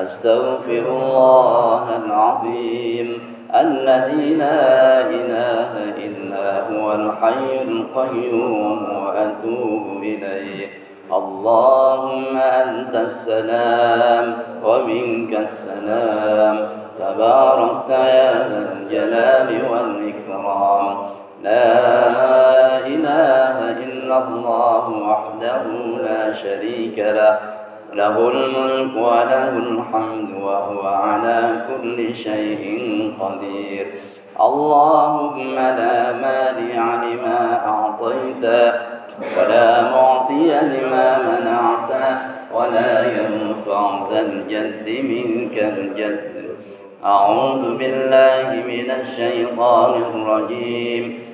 أستغفر الله العظيم الذي لا إله إلا هو الحي القيوم وأتوب إليه. اللهم أنت السلام ومنك السلام. تباركت يا ذا الجلال والإكرام. لا إله إلا الله وحده لا شريك له. له الملك وله الحمد وهو على كل شيء قدير. اللهم لا مانع لما أعطيت ولا معطي لما منعت ولا ينفع ذا الجد منك الجد. أعوذ بالله من الشيطان الرجيم.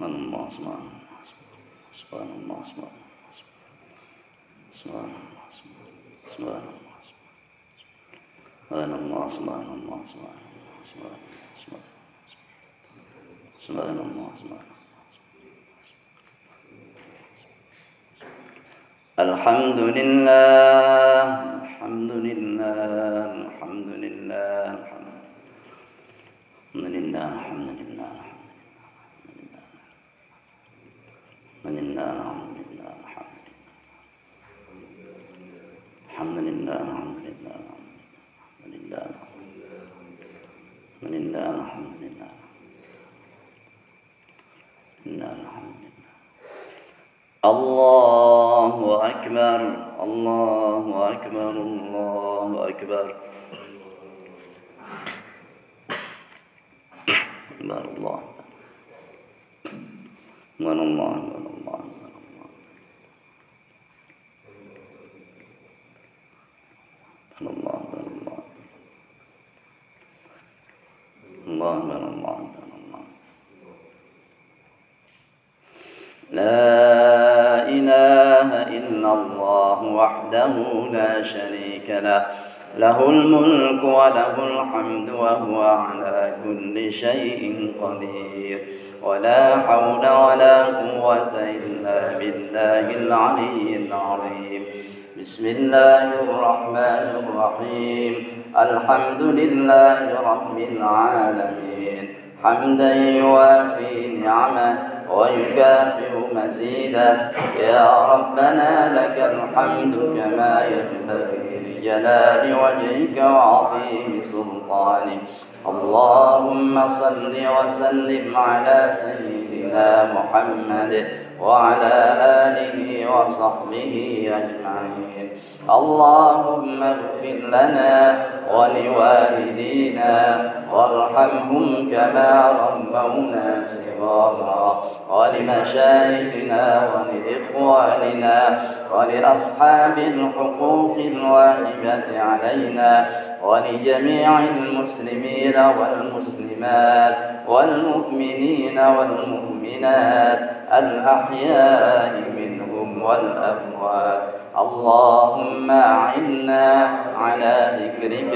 سبحان الله سبحان الله سبحان الله سبحان الله سبحان الله سبحان الله سبحان الله سبحان الله سبحان سبحان الله سبحان الحمد لله الحمد لله الحمد لله الحمد لله الحمد لله الحمد لله الحمد لله الحمد لله الحمد لله الحمد لله الحمد لله الحمد لله لله الحمد لله الله أكبر. الله أكبر. الله أكبر. أكبر الله. أكبر. الله. أكبر الله الله الله الله الله الله الله. لا إله إلا الله وحده لا شريك له. له الملك وله الحمد وهو على كل شيء قدير. ولا حول ولا قوة إلا بالله العلي العظيم. بسم الله الرحمن الرحيم. الحمد لله رب العالمين. حمدا يوافي نعمه. ويكافئ مزيده يا ربنا لك الحمد كما ينبغي لجلال وجهك وعظيم سلطانك. اللهم صل وسلم على سيدنا محمد وعلى آله وصحبه أجمعين. اللهم اغفر لنا ولوالدينا وارحمهم كما ربونا صغارا. ولمشايخنا ولإخواننا ولأصحاب الحقوق الواجبة علينا ولجميع المسلمين والمسلمات والمؤمنين والمؤمنات الأحياء منهم والأموات. اللهم أعنا على ذكرك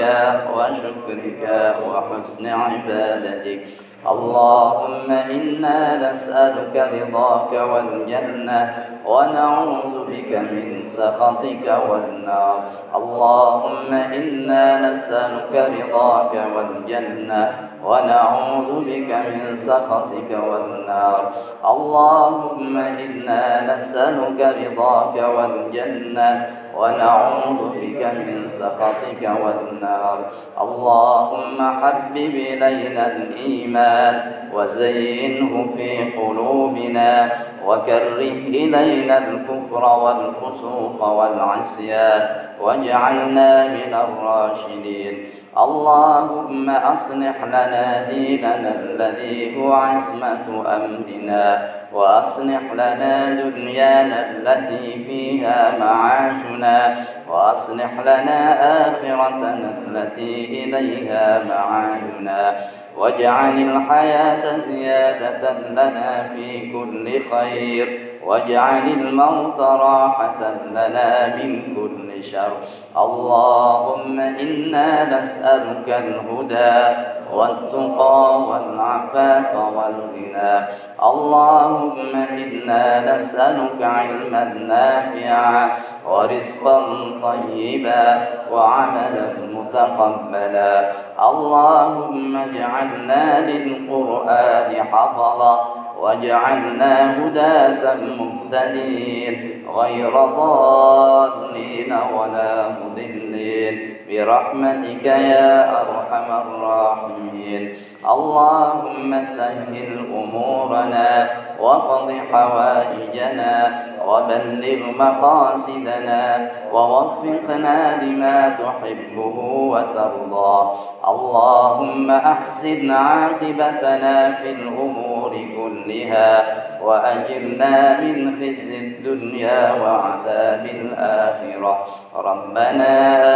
وشكرك وحسن عبادتك. اللهم إنا نسألك رضاك والجنة ونعوذ بك من سخطك والنار. اللهم إنا نسألك رضاك والجنة ونعوذ بك من سخطك والنار. اللهم إنا نسألك رضاك والجنة ونعوذ بك من سخطك والنار. اللهم حبب إلينا الإيمان وزينه في قلوبنا وكره إلينا الكفر والفسوق والعصيان. واجعلنا من الراشدين. اللهم أصلح لنا ديننا الذي هو عصمة أمرنا وأصلح لنا دنيانا التي فيها معاشنا وأصلح لنا آخرتنا التي إليها معادنا. واجعل الحياة زيادة لنا في كل خير. واجعل الموت راحة لنا من كل شر. اللهم إنا نسألك الهدى والتقى والعفاف والغنى. اللهم إنا نسألك علما نافعا ورزقا طيبا وعملا متقبلا. اللهم اجعلنا للقرآن حفظا واجعلنا هداة مهتدين غير ضالين ولا مضلين. برحمتك يا أرحم الراحمين. اللهم سهل أمورنا وقض حوائجنا وبلغ مقاصدنا ووفقنا لما تحبه وترضى. اللهم أحسن عاقبتنا في الأمور كلها. وأجرنا من خزي الدنيا وعذاب الآخرة. ربنا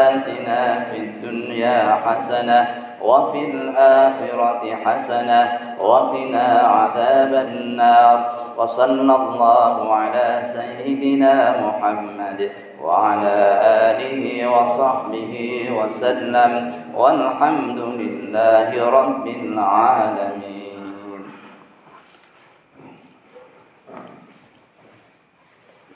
آتنا في الدنيا حسنة وفي الآخرة حسنة وقنا عذاب النار. وصلى الله على سيدنا محمد وعلى آله وصحبه وسلم. والحمد لله رب العالمين.